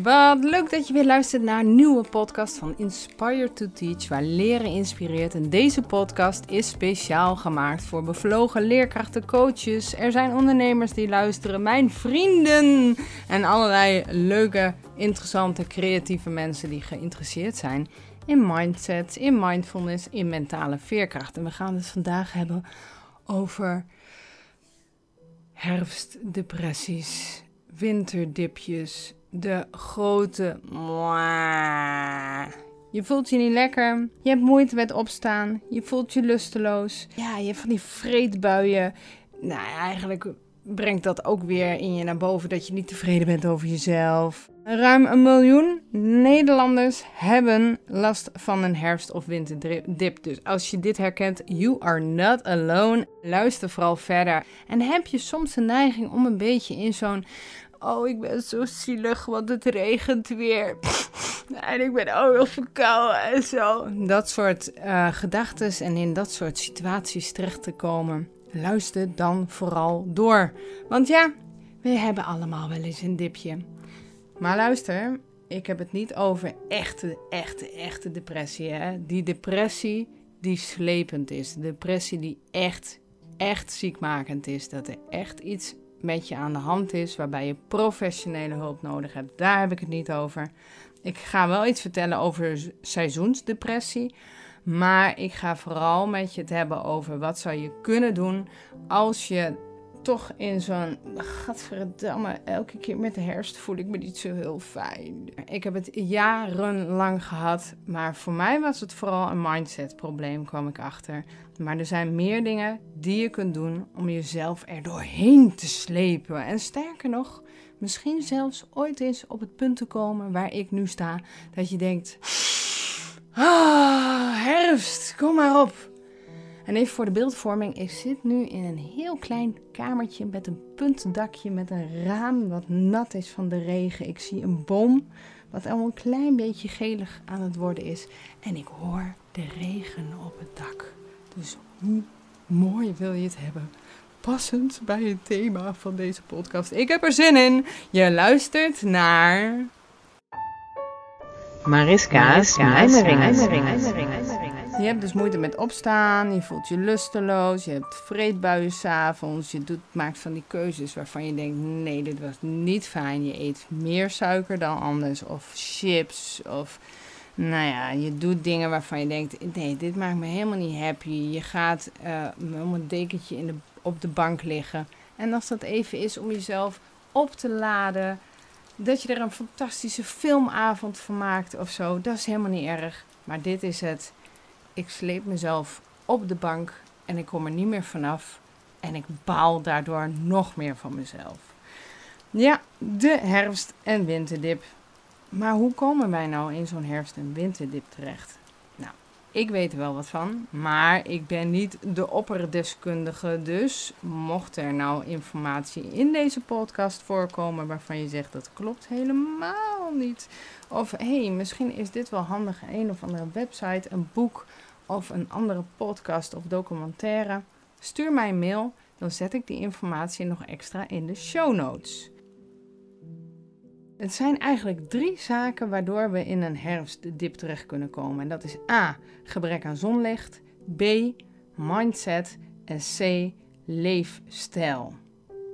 Wat leuk dat je weer luistert naar een nieuwe podcast van Inspire to Teach, waar leren inspireert. En deze podcast is speciaal gemaakt voor bevlogen leerkrachten, coaches. Er zijn ondernemers die luisteren, mijn vrienden en allerlei leuke, interessante, creatieve mensen die geïnteresseerd zijn in mindset, in mindfulness, in mentale veerkracht. En we gaan het vandaag hebben over herfstdepressies, winterdipjes de grote. Je voelt je niet lekker. Je hebt moeite met opstaan. Je voelt je lusteloos. Ja, je hebt van die vreedbuien. Nou, eigenlijk brengt dat ook weer in je naar boven dat je niet tevreden bent over jezelf. Ruim een miljoen Nederlanders hebben last van een herfst- of winterdip. Dus als je dit herkent, you are not alone. Luister vooral verder. En heb je soms de neiging om een beetje in zo'n Oh, ik ben zo zielig, want het regent weer. En ik ben ook nog verkouden en zo. Dat soort uh, gedachten en in dat soort situaties terecht te komen. Luister dan vooral door. Want ja, we hebben allemaal wel eens een dipje. Maar luister, ik heb het niet over echte, echte, echte depressie. Hè? Die depressie die slepend is. De depressie die echt, echt ziekmakend is. Dat er echt iets met je aan de hand is, waarbij je professionele hulp nodig hebt. Daar heb ik het niet over. Ik ga wel iets vertellen over seizoensdepressie. Maar ik ga vooral met je het hebben over wat zou je kunnen doen als je toch in zo'n. Gadverdamme, elke keer met de herfst voel ik me niet zo heel fijn. Ik heb het jarenlang gehad, maar voor mij was het vooral een mindset-probleem, kwam ik achter. Maar er zijn meer dingen die je kunt doen om jezelf er doorheen te slepen. En sterker nog, misschien zelfs ooit eens op het punt te komen waar ik nu sta, dat je denkt. Ah, herfst, kom maar op. En even voor de beeldvorming. Ik zit nu in een heel klein kamertje met een puntdakje met een raam wat nat is van de regen. Ik zie een boom wat al een klein beetje gelig aan het worden is. En ik hoor de regen op het dak. Dus hoe mooi wil je het hebben? Passend bij het thema van deze podcast. Ik heb er zin in. Je luistert naar... Mariska's, Mariska's Mijmeringen. Je hebt dus moeite met opstaan, je voelt je lusteloos, je hebt vreedbuien s'avonds, je doet, maakt van die keuzes waarvan je denkt, nee, dit was niet fijn. Je eet meer suiker dan anders, of chips, of nou ja, je doet dingen waarvan je denkt, nee, dit maakt me helemaal niet happy. Je gaat uh, om een dekentje in de, op de bank liggen. En als dat even is om jezelf op te laden, dat je er een fantastische filmavond van maakt of zo, dat is helemaal niet erg. Maar dit is het ik sleep mezelf op de bank en ik kom er niet meer vanaf. En ik baal daardoor nog meer van mezelf. Ja, de herfst- en winterdip. Maar hoe komen wij nou in zo'n herfst- en winterdip terecht? Nou, ik weet er wel wat van, maar ik ben niet de opperdeskundige. Dus mocht er nou informatie in deze podcast voorkomen waarvan je zegt dat klopt helemaal niet. Of hé, hey, misschien is dit wel handig, een of andere website, een boek of een andere podcast of documentaire, stuur mij een mail, dan zet ik die informatie nog extra in de show notes. Het zijn eigenlijk drie zaken waardoor we in een herfstdip terecht kunnen komen. En dat is A. Gebrek aan zonlicht. B. Mindset. En C. Leefstijl.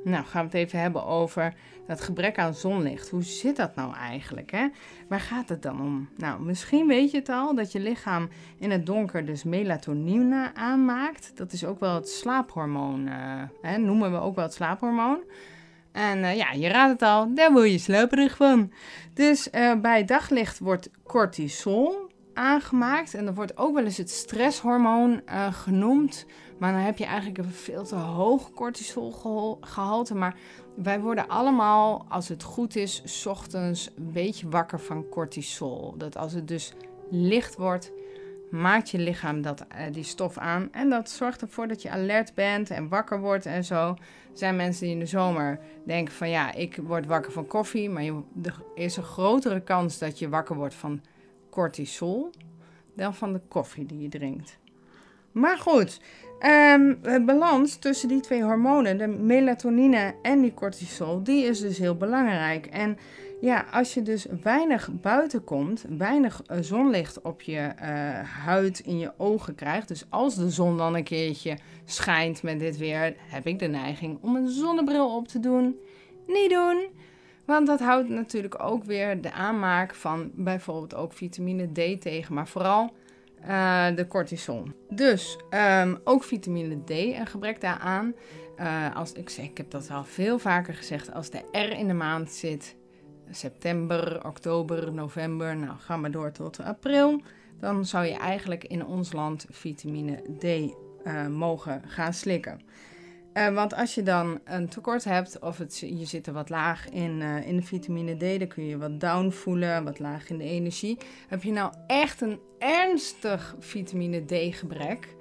Nou, gaan we het even hebben over dat gebrek aan zonlicht. Hoe zit dat nou eigenlijk? Hè? Waar gaat het dan om? Nou, misschien weet je het al dat je lichaam in het donker dus melatonine aanmaakt. Dat is ook wel het slaaphormoon, uh, hè? noemen we ook wel het slaaphormoon. En uh, ja, je raadt het al, daar word je slaperig van. Dus uh, bij daglicht wordt cortisol aangemaakt. En dat wordt ook wel eens het stresshormoon genoemd. Maar dan heb je eigenlijk een veel te hoog cortisolgehalte. Maar wij worden allemaal, als het goed is, ochtends een beetje wakker van cortisol. Dat als het dus licht wordt, maakt je lichaam dat, uh, die stof aan. En dat zorgt ervoor dat je alert bent en wakker wordt en zo. Er zijn mensen die in de zomer denken van ja, ik word wakker van koffie. Maar er is een grotere kans dat je wakker wordt van cortisol dan van de koffie die je drinkt. Maar goed, Um, het balans tussen die twee hormonen, de melatonine en die cortisol, die is dus heel belangrijk. En ja, als je dus weinig buiten komt, weinig eh, zonlicht op je uh, huid, in je ogen krijgt. Dus als de zon dan een keertje schijnt met dit weer, heb ik de neiging om een zonnebril op te doen. Niet doen. Want dat houdt natuurlijk ook weer de aanmaak van bijvoorbeeld ook vitamine D tegen, maar vooral uh, de cortisol. Dus um, ook vitamine D, een gebrek daaraan. Uh, als ik, ik heb dat al veel vaker gezegd, als de R in de maand zit, september, oktober, november, nou ga maar door tot april, dan zou je eigenlijk in ons land vitamine D uh, mogen gaan slikken. Uh, want als je dan een tekort hebt of het, je zit er wat laag in, uh, in de vitamine D, dan kun je wat down voelen, wat laag in de energie. Heb je nou echt een ernstig vitamine D gebrek,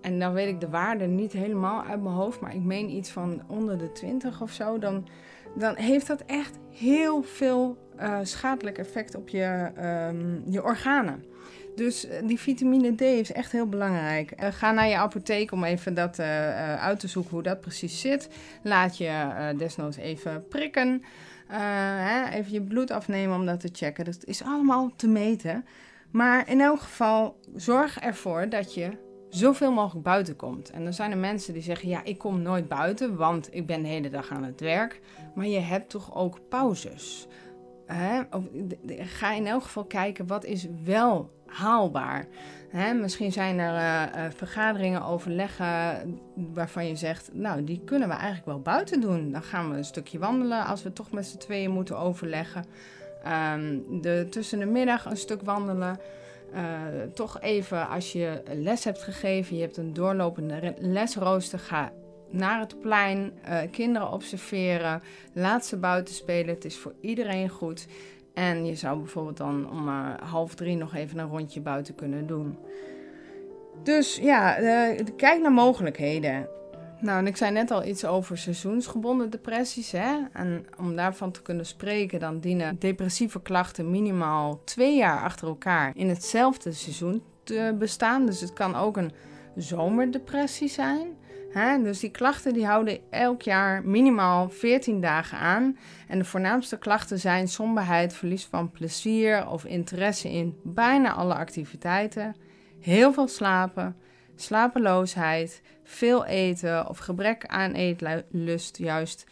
en dan weet ik de waarde niet helemaal uit mijn hoofd, maar ik meen iets van onder de 20 of zo, dan, dan heeft dat echt heel veel uh, schadelijk effect op je, um, je organen. Dus eh, die vitamine D is echt heel belangrijk. Uh, ga naar je apotheek om even dat uh, uit te zoeken hoe dat precies zit. Laat je desnoods even prikken. Hè, even je bloed afnemen om dat te checken. Dat is allemaal te meten. Maar in elk geval, zorg ervoor dat je zoveel mogelijk buiten komt. En dan zijn er mensen die zeggen: Ja, ik kom nooit buiten, want ik ben de hele dag aan het werk. Maar je hebt toch ook pauzes. Ga in elk geval kijken wat is wel haalbaar. Misschien zijn er uh, uh, vergaderingen, overleggen waarvan je zegt, nou die kunnen we eigenlijk wel buiten doen. Dan gaan we een stukje wandelen als we toch met z'n tweeën moeten overleggen. Um, de, tussen de middag een stuk wandelen. Uh, toch even als je les hebt gegeven, je hebt een doorlopende lesrooster, ga naar het plein, kinderen observeren, laat ze buiten spelen. Het is voor iedereen goed. En je zou bijvoorbeeld dan om uh, half drie nog even een rondje buiten kunnen doen. Dus ja, uh, kijk naar mogelijkheden. Nou, en ik zei net al iets over seizoensgebonden depressies. Hè? En om daarvan te kunnen spreken, dan dienen depressieve klachten minimaal twee jaar achter elkaar in hetzelfde seizoen te bestaan. Dus het kan ook een zomerdepressie zijn. Dus die klachten die houden elk jaar minimaal 14 dagen aan. En de voornaamste klachten zijn somberheid, verlies van plezier of interesse in bijna alle activiteiten, heel veel slapen, slapeloosheid, veel eten of gebrek aan eetlust juist.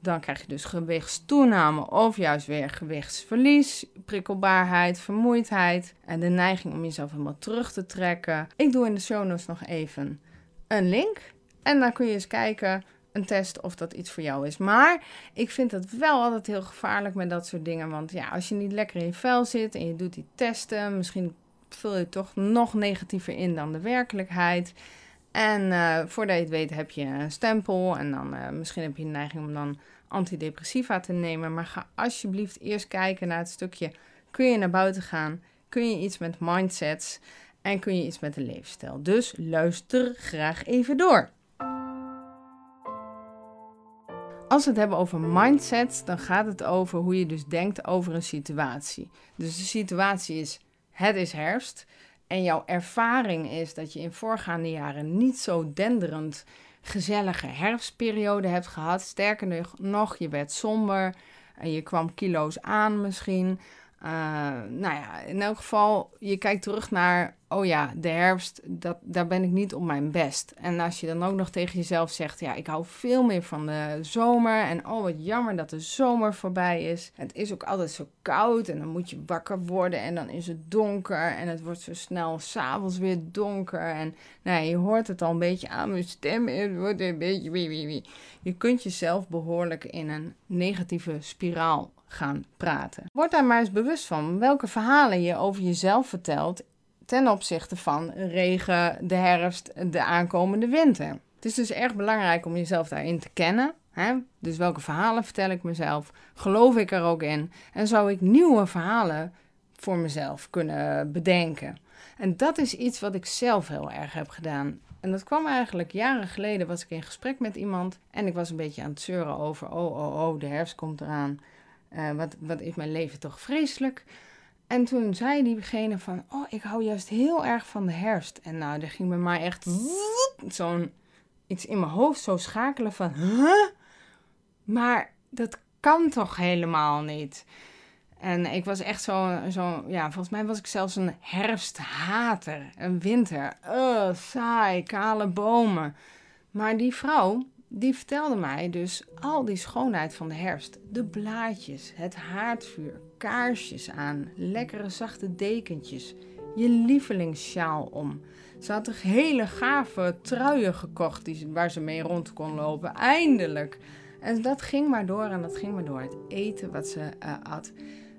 Dan krijg je dus gewichtstoename of juist weer gewichtsverlies, prikkelbaarheid, vermoeidheid en de neiging om jezelf helemaal terug te trekken. Ik doe in de show notes nog even een link en dan kun je eens kijken, een test, of dat iets voor jou is. Maar ik vind het wel altijd heel gevaarlijk met dat soort dingen. Want ja, als je niet lekker in je vel zit en je doet die testen, misschien vul je toch nog negatiever in dan de werkelijkheid. En uh, voordat je het weet heb je een stempel en dan uh, misschien heb je een neiging om dan antidepressiva te nemen. Maar ga alsjeblieft eerst kijken naar het stukje, kun je naar buiten gaan? Kun je iets met mindsets? En kun je iets met de leefstijl? Dus luister graag even door. Als we het hebben over mindset, dan gaat het over hoe je dus denkt over een situatie. Dus de situatie is: het is herfst. En jouw ervaring is dat je in voorgaande jaren niet zo denderend gezellige herfstperiode hebt gehad. Sterker nog, je werd somber en je kwam kilo's aan misschien. Uh, nou ja, in elk geval, je kijkt terug naar oh ja, de herfst, dat, daar ben ik niet op mijn best. En als je dan ook nog tegen jezelf zegt, ja, ik hou veel meer van de zomer. En oh, wat jammer dat de zomer voorbij is. Het is ook altijd zo koud en dan moet je wakker worden en dan is het donker. En het wordt zo snel s'avonds weer donker. En nou, je hoort het al een beetje aan mijn stem. Het wordt een beetje. Je kunt jezelf behoorlijk in een negatieve spiraal gaan praten. Word daar maar eens bewust van welke verhalen je over jezelf vertelt ten opzichte van regen, de herfst, de aankomende winter. Het is dus erg belangrijk om jezelf daarin te kennen. Hè? Dus welke verhalen vertel ik mezelf? Geloof ik er ook in? En zou ik nieuwe verhalen voor mezelf kunnen bedenken? En dat is iets wat ik zelf heel erg heb gedaan. En dat kwam eigenlijk jaren geleden, was ik in gesprek met iemand en ik was een beetje aan het zeuren over, oh, oh, oh, de herfst komt eraan. Uh, wat, wat is mijn leven toch vreselijk? En toen zei diegene van, oh, ik hou juist heel erg van de herfst. En nou, er ging bij mij echt zo'n iets in mijn hoofd zo schakelen van, huh? Maar dat kan toch helemaal niet? En ik was echt zo, zo, ja, volgens mij was ik zelfs een herfsthater, een winter. Uh, saai, kale bomen. Maar die vrouw, die vertelde mij dus al die schoonheid van de herfst. De blaadjes, het haardvuur, kaarsjes aan, lekkere zachte dekentjes, je lievelingssjaal om. Ze had een hele gave truien gekocht die, waar ze mee rond kon lopen. Eindelijk. En dat ging maar door en dat ging maar door. Het eten wat ze uh, had.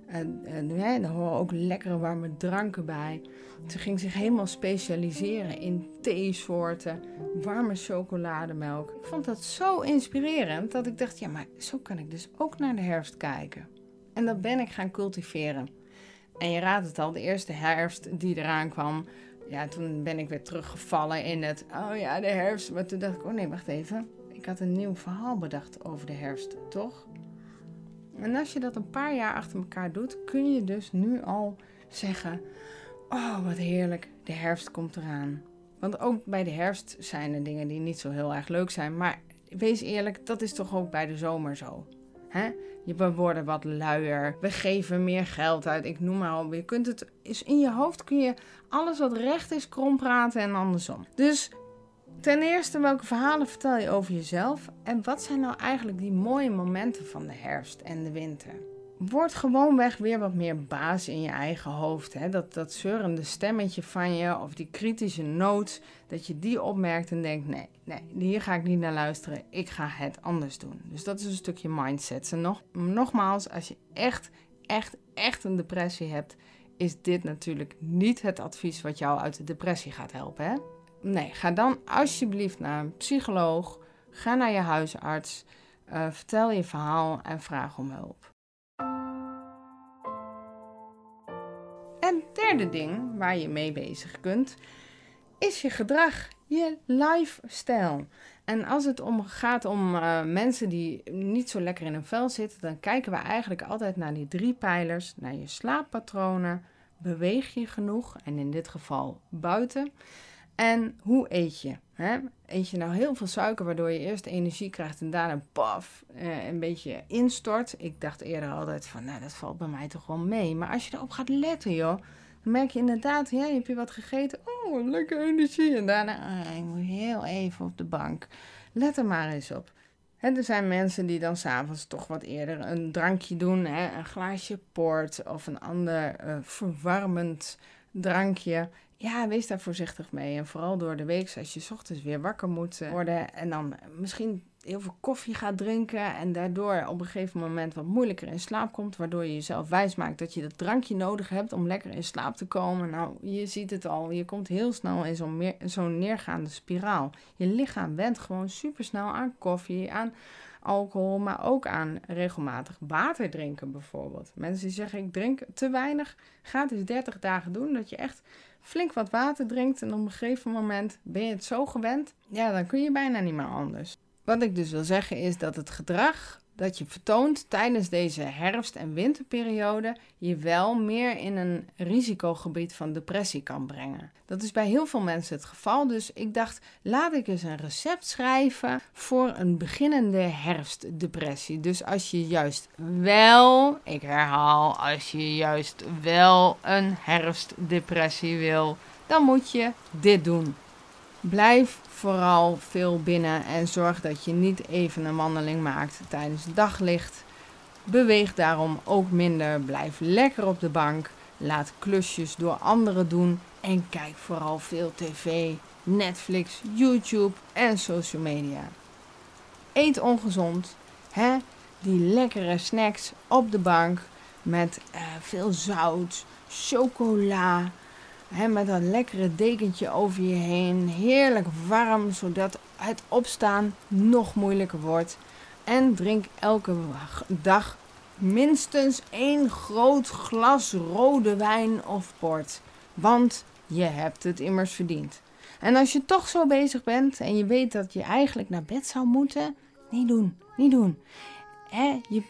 En, en ja, er horen ook lekkere warme dranken bij. Ze ging zich helemaal specialiseren in theesoorten, warme chocolademelk. Ik vond dat zo inspirerend dat ik dacht, ja, maar zo kan ik dus ook naar de herfst kijken. En dat ben ik gaan cultiveren. En je raadt het al, de eerste herfst die eraan kwam, ja, toen ben ik weer teruggevallen in het, oh ja, de herfst. Maar toen dacht ik, oh nee, wacht even. Ik had een nieuw verhaal bedacht over de herfst, toch? En als je dat een paar jaar achter elkaar doet, kun je dus nu al zeggen: Oh, wat heerlijk, de herfst komt eraan. Want ook bij de herfst zijn er dingen die niet zo heel erg leuk zijn. Maar wees eerlijk, dat is toch ook bij de zomer zo. Hè? We worden wat luier, we geven meer geld uit, ik noem maar op. Je kunt het, in je hoofd kun je alles wat recht is krom praten en andersom. Dus Ten eerste, welke verhalen vertel je over jezelf? En wat zijn nou eigenlijk die mooie momenten van de herfst en de winter? Word gewoonweg weer wat meer baas in je eigen hoofd. Hè? Dat, dat zeurende stemmetje van je of die kritische noot, dat je die opmerkt en denkt: nee, nee, hier ga ik niet naar luisteren. Ik ga het anders doen. Dus dat is een stukje mindset. Nog, nogmaals, als je echt, echt, echt een depressie hebt, is dit natuurlijk niet het advies wat jou uit de depressie gaat helpen. Hè? Nee, ga dan alsjeblieft naar een psycholoog. Ga naar je huisarts. Uh, vertel je verhaal en vraag om hulp. En derde ding waar je mee bezig kunt, is je gedrag, je lifestyle. En als het om gaat om uh, mensen die niet zo lekker in hun vel zitten, dan kijken we eigenlijk altijd naar die drie pijlers: naar je slaappatronen, beweeg je genoeg en in dit geval buiten. En hoe eet je? Hè? Eet je nou heel veel suiker, waardoor je eerst energie krijgt en daarna paf, eh, een beetje instort? Ik dacht eerder altijd van, nou, dat valt bij mij toch wel mee. Maar als je erop gaat letten, joh, dan merk je inderdaad, ja, heb je wat gegeten? Oh, lekker energie. En daarna, ah, ik moet heel even op de bank. Let er maar eens op. Er zijn mensen die dan s'avonds toch wat eerder een drankje doen, hè, een glaasje port of een ander uh, verwarmend drankje ja, wees daar voorzichtig mee. En vooral door de week, als je ochtends weer wakker moet eh, worden en dan misschien heel veel koffie gaat drinken en daardoor op een gegeven moment wat moeilijker in slaap komt, waardoor je jezelf wijs maakt dat je dat drankje nodig hebt om lekker in slaap te komen. Nou, je ziet het al, je komt heel snel in zo'n neergaande spiraal. Je lichaam went gewoon super snel aan koffie, aan alcohol, maar ook aan regelmatig water drinken bijvoorbeeld. Mensen die zeggen ik drink te weinig, ga het eens 30 dagen doen dat je echt flink wat water drinkt en op een gegeven moment ben je het zo gewend, ja, dan kun je bijna niet meer anders. Wat ik dus wil zeggen is dat het gedrag dat je vertoont tijdens deze herfst- en winterperiode je wel meer in een risicogebied van depressie kan brengen. Dat is bij heel veel mensen het geval, dus ik dacht, laat ik eens een recept schrijven voor een beginnende herfstdepressie. Dus als je juist wel, ik herhaal, als je juist wel een herfstdepressie wil, dan moet je dit doen. Blijf vooral veel binnen en zorg dat je niet even een wandeling maakt tijdens daglicht. Beweeg daarom ook minder. Blijf lekker op de bank. Laat klusjes door anderen doen en kijk vooral veel tv, Netflix, YouTube en social media. Eet ongezond, hè? Die lekkere snacks op de bank met uh, veel zout, chocola, met dat lekkere dekentje over je heen. Heerlijk warm, zodat het opstaan nog moeilijker wordt. En drink elke dag minstens één groot glas rode wijn of port. Want je hebt het immers verdiend. En als je toch zo bezig bent en je weet dat je eigenlijk naar bed zou moeten, niet doen, niet doen. je,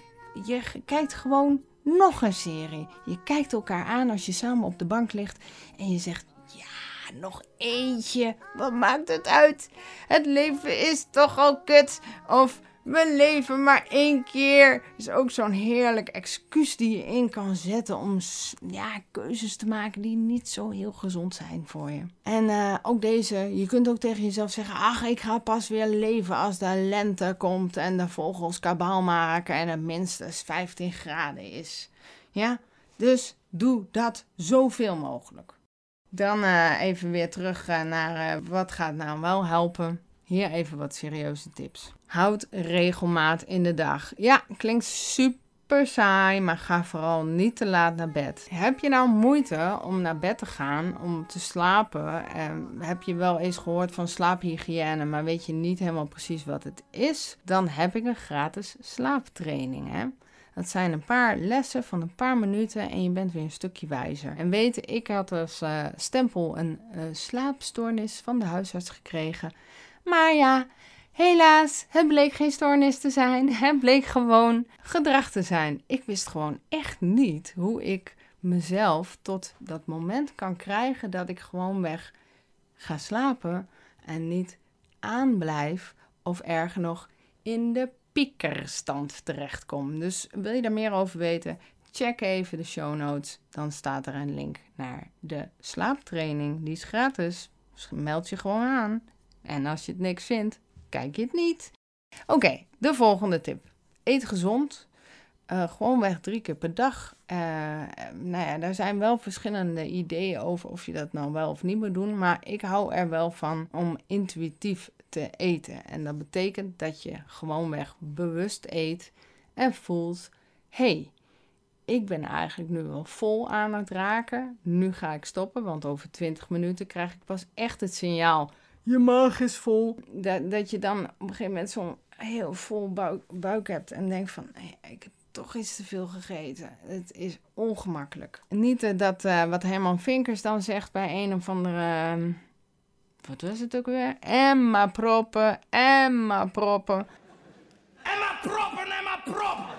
je kijkt gewoon nog een serie. Je kijkt elkaar aan als je samen op de bank ligt en je zegt: Ja, nog eentje. Wat maakt het uit? Het leven is toch al kut. Of we leven maar één keer. Is ook zo'n heerlijk excuus die je in kan zetten om ja, keuzes te maken die niet zo heel gezond zijn voor je. En uh, ook deze, je kunt ook tegen jezelf zeggen: Ach, ik ga pas weer leven als de lente komt en de vogels kabaal maken en het minstens 15 graden is. Ja, dus doe dat zoveel mogelijk. Dan uh, even weer terug uh, naar wat gaat nou wel helpen. Hier even wat serieuze tips. Houd regelmaat in de dag. Ja, klinkt super saai, maar ga vooral niet te laat naar bed. Heb je nou moeite om naar bed te gaan, om te slapen? En heb je wel eens gehoord van slaaphygiëne, maar weet je niet helemaal precies wat het is? Dan heb ik een gratis slaaptraining. Hè? Dat zijn een paar lessen van een paar minuten en je bent weer een stukje wijzer. En weet, ik had als uh, stempel een uh, slaapstoornis van de huisarts gekregen. Maar ja, helaas, het bleek geen stoornis te zijn. Het bleek gewoon gedrag te zijn. Ik wist gewoon echt niet hoe ik mezelf tot dat moment kan krijgen dat ik gewoon weg ga slapen en niet aanblijf of erger nog in de piekerstand terechtkom. Dus wil je daar meer over weten? Check even de show notes. Dan staat er een link naar de slaaptraining. Die is gratis. Meld je gewoon aan. En als je het niks vindt, kijk je het niet. Oké, de volgende tip. Eet gezond. Uh, gewoonweg drie keer per dag. Uh, nou ja, daar zijn wel verschillende ideeën over of je dat nou wel of niet moet doen. Maar ik hou er wel van om intuïtief te eten. En dat betekent dat je gewoonweg bewust eet en voelt: hey, ik ben eigenlijk nu wel vol aan het raken. Nu ga ik stoppen, want over 20 minuten krijg ik pas echt het signaal je maag is vol. Dat, dat je dan op een gegeven moment zo'n heel vol buik, buik hebt en denkt van, ik heb toch iets te veel gegeten. Het is ongemakkelijk. Niet uh, dat uh, wat Herman Vinkers dan zegt bij een of andere... Uh, wat was het ook weer? Emma proppen, Emma proppen. Emma proppen, Emma proppen!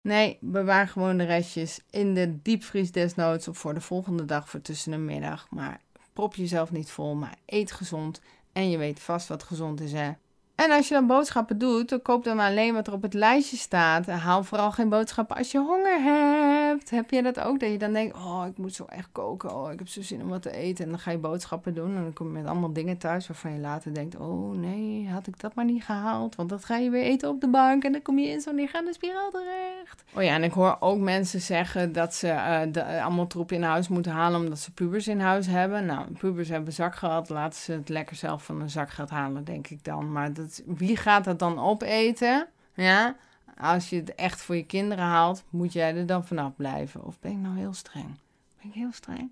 Nee, bewaar gewoon de restjes in de diepvries desnoods of voor de volgende dag voor tussen de middag. Maar Prop jezelf niet vol, maar eet gezond. En je weet vast wat gezond is, hè? En als je dan boodschappen doet, dan koop dan alleen wat er op het lijstje staat. Haal vooral geen boodschappen als je honger hebt. Heb je dat ook? Dat je dan denkt, oh, ik moet zo echt koken. Oh, ik heb zo zin om wat te eten. En dan ga je boodschappen doen. En dan kom je met allemaal dingen thuis waarvan je later denkt, oh nee, had ik dat maar niet gehaald. Want dat ga je weer eten op de bank. En dan kom je in zo'n neergaande spiraal terecht. Oh ja, en ik hoor ook mensen zeggen dat ze uh, de, allemaal troep in huis moeten halen omdat ze pubers in huis hebben. Nou, pubers hebben zakgeld. Laten ze het lekker zelf van een zakgeld halen, denk ik dan. Maar dat wie gaat dat dan opeten? Ja, als je het echt voor je kinderen haalt, moet jij er dan vanaf blijven. Of ben ik nou heel streng? Ben ik heel streng?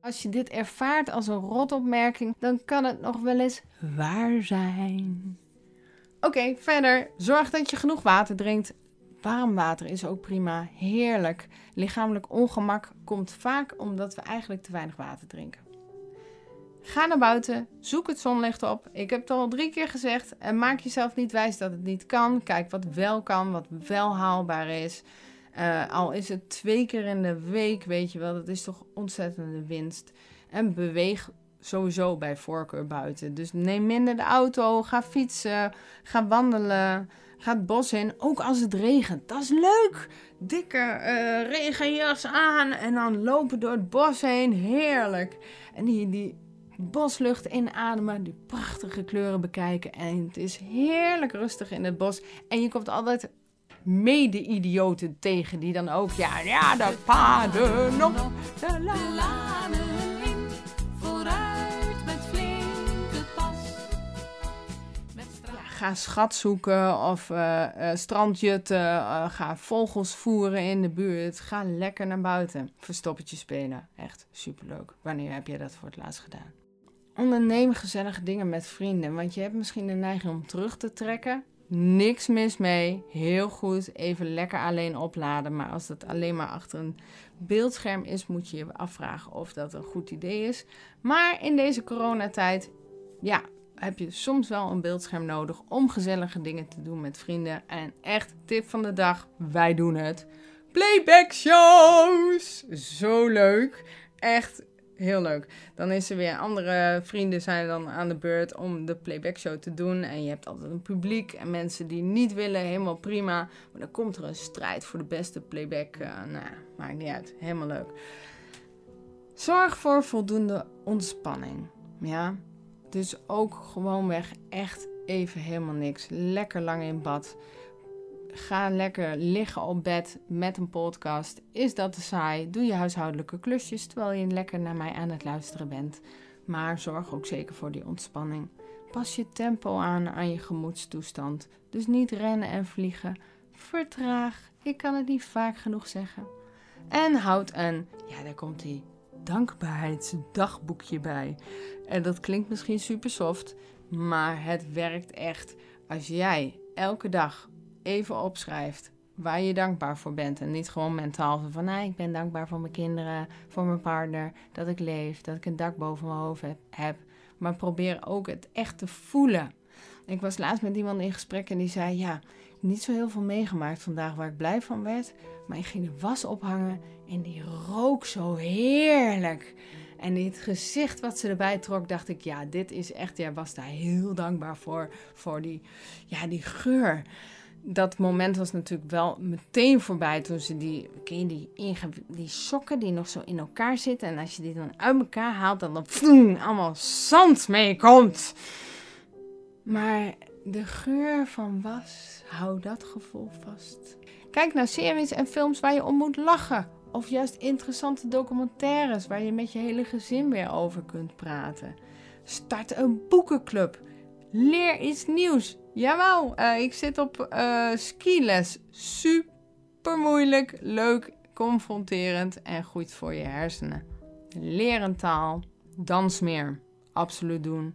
Als je dit ervaart als een rotopmerking, dan kan het nog wel eens waar zijn. Oké, verder. Zorg dat je genoeg water drinkt. Warm water is ook prima. Heerlijk. Lichamelijk ongemak komt vaak omdat we eigenlijk te weinig water drinken. Ga naar buiten, zoek het zonlicht op. Ik heb het al drie keer gezegd. En maak jezelf niet wijs dat het niet kan. Kijk wat wel kan, wat wel haalbaar is. Uh, al is het twee keer in de week, weet je wel, dat is toch ontzettende winst. En beweeg sowieso bij voorkeur buiten. Dus neem minder de auto, ga fietsen, ga wandelen, ga het bos in. Ook als het regent, dat is leuk. Dikke uh, regenjas aan en dan lopen door het bos heen, heerlijk. En die, die boslucht inademen, die prachtige kleuren bekijken. En het is heerlijk rustig in het bos. En je komt altijd mede-idioten tegen die dan ook, ja, ja, de paden op, de lanen ga schat zoeken of uh, uh, strandjutten, uh, ga vogels voeren in de buurt. Ga lekker naar buiten. Verstoppertje spelen. Echt superleuk. Wanneer heb je dat voor het laatst gedaan? Onderneem gezellige dingen met vrienden, want je hebt misschien de neiging om terug te trekken. Niks mis mee, heel goed, even lekker alleen opladen. Maar als dat alleen maar achter een beeldscherm is, moet je je afvragen of dat een goed idee is. Maar in deze coronatijd, ja, heb je soms wel een beeldscherm nodig om gezellige dingen te doen met vrienden. En echt, tip van de dag, wij doen het. playback shows. Zo leuk. Echt heel leuk. Dan is er weer andere vrienden zijn dan aan de beurt om de playback show te doen. En je hebt altijd een publiek en mensen die niet willen, helemaal prima. Maar dan komt er een strijd voor de beste playback. Uh, nou, maakt niet uit. Helemaal leuk. Zorg voor voldoende ontspanning. Ja, dus ook gewoonweg echt even helemaal niks. Lekker lang in bad. Ga lekker liggen op bed met een podcast. Is dat te saai? Doe je huishoudelijke klusjes terwijl je lekker naar mij aan het luisteren bent. Maar zorg ook zeker voor die ontspanning. Pas je tempo aan aan je gemoedstoestand. Dus niet rennen en vliegen. Vertraag. Ik kan het niet vaak genoeg zeggen. En houd een, ja, daar komt die dankbaarheidsdagboekje bij. En dat klinkt misschien super soft, maar het werkt echt. Als jij elke dag even opschrijft waar je dankbaar voor bent. En niet gewoon mentaal van, nou, ik ben dankbaar voor mijn kinderen, voor mijn partner, dat ik leef, dat ik een dak boven mijn hoofd heb. Maar probeer ook het echt te voelen. Ik was laatst met iemand in gesprek en die zei, ja, niet zo heel veel meegemaakt vandaag waar ik blij van werd. Maar ik ging de was ophangen en die rook zo heerlijk. En het gezicht wat ze erbij trok, dacht ik, ja, dit is echt, jij was daar heel dankbaar voor, voor die, ja, die geur. Dat moment was natuurlijk wel meteen voorbij toen ze die, ken je die, die sokken die nog zo in elkaar zitten. En als je die dan uit elkaar haalt, dan, dan allemaal zand meekomt. Maar de geur van was, hou dat gevoel vast. Kijk naar series en films waar je om moet lachen. Of juist interessante documentaires waar je met je hele gezin weer over kunt praten. Start een boekenclub. Leer iets nieuws. Jawel, uh, ik zit op uh, skiles. Super moeilijk, leuk, confronterend en goed voor je hersenen. Leer een taal. Dans meer. Absoluut doen.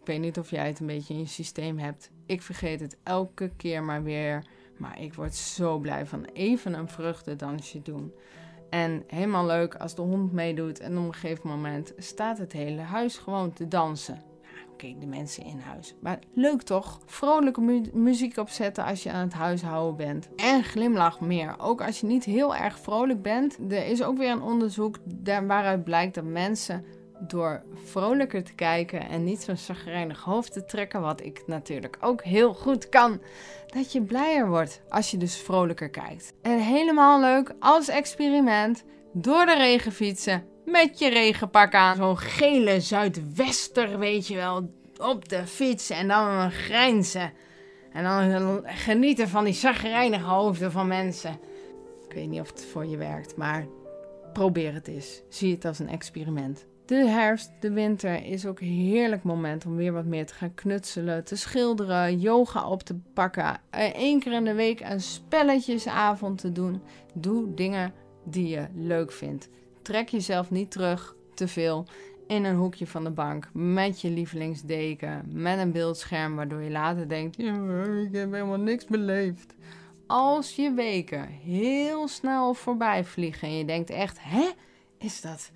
Ik weet niet of jij het een beetje in je systeem hebt. Ik vergeet het elke keer maar weer. Maar ik word zo blij van even een vruchtendansje doen. En helemaal leuk als de hond meedoet en op een gegeven moment staat het hele huis gewoon te dansen. Oké, de mensen in huis. Maar leuk toch? Vrolijke muziek opzetten als je aan het huishouden bent. En glimlach meer. Ook als je niet heel erg vrolijk bent. Er is ook weer een onderzoek waaruit blijkt dat mensen door vrolijker te kijken en niet zo'n zagrijnig hoofd te trekken, wat ik natuurlijk ook heel goed kan, dat je blijer wordt als je dus vrolijker kijkt. En helemaal leuk als experiment door de regen fietsen met je regenpak aan. Zo'n gele zuidwester, weet je wel, op de fiets en dan grijnzen. En dan genieten van die zagrijnige hoofden van mensen. Ik weet niet of het voor je werkt, maar probeer het eens. Zie het als een experiment. De herfst, de winter is ook een heerlijk moment om weer wat meer te gaan knutselen, te schilderen, yoga op te pakken, één keer in de week een spelletjesavond te doen. Doe dingen die je leuk vindt. Trek jezelf niet terug te veel in een hoekje van de bank met je lievelingsdeken, met een beeldscherm waardoor je later denkt: ik heb helemaal niks beleefd. Als je weken heel snel voorbij vliegen en je denkt echt: hè, is dat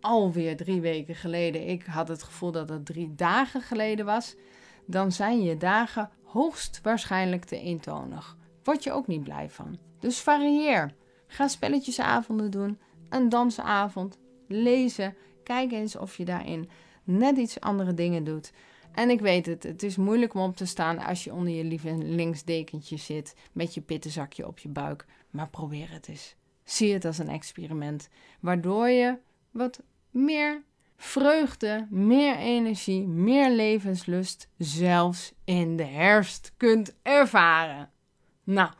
alweer drie weken geleden. Ik had het gevoel dat het drie dagen geleden was. Dan zijn je dagen hoogstwaarschijnlijk te eentonig. Word je ook niet blij van. Dus varieer. Ga spelletjesavonden doen, een dansavond, lezen. Kijk eens of je daarin net iets andere dingen doet. En ik weet het, het is moeilijk om op te staan als je onder je lievelingsdekentje zit met je pittenzakje op je buik. Maar probeer het eens. Zie het als een experiment, waardoor je wat meer vreugde, meer energie, meer levenslust zelfs in de herfst kunt ervaren. Nou,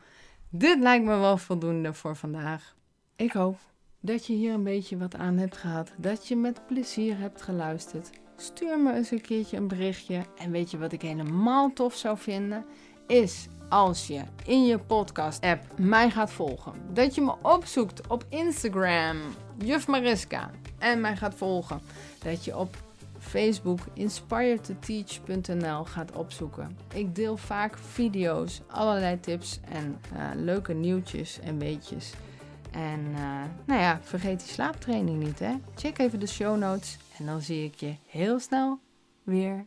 dit lijkt me wel voldoende voor vandaag. Ik hoop dat je hier een beetje wat aan hebt gehad, dat je met plezier hebt geluisterd. Stuur me eens een keertje een berichtje. En weet je wat ik helemaal tof zou vinden? Is als je in je podcast-app mij gaat volgen. Dat je me opzoekt op Instagram, Juf Mariska, en mij gaat volgen. Dat je op Facebook inspiredtoteach.nl gaat opzoeken. Ik deel vaak video's, allerlei tips en uh, leuke nieuwtjes en weetjes. En uh, nou ja, vergeet die slaaptraining niet hè. Check even de show notes en dan zie ik je heel snel weer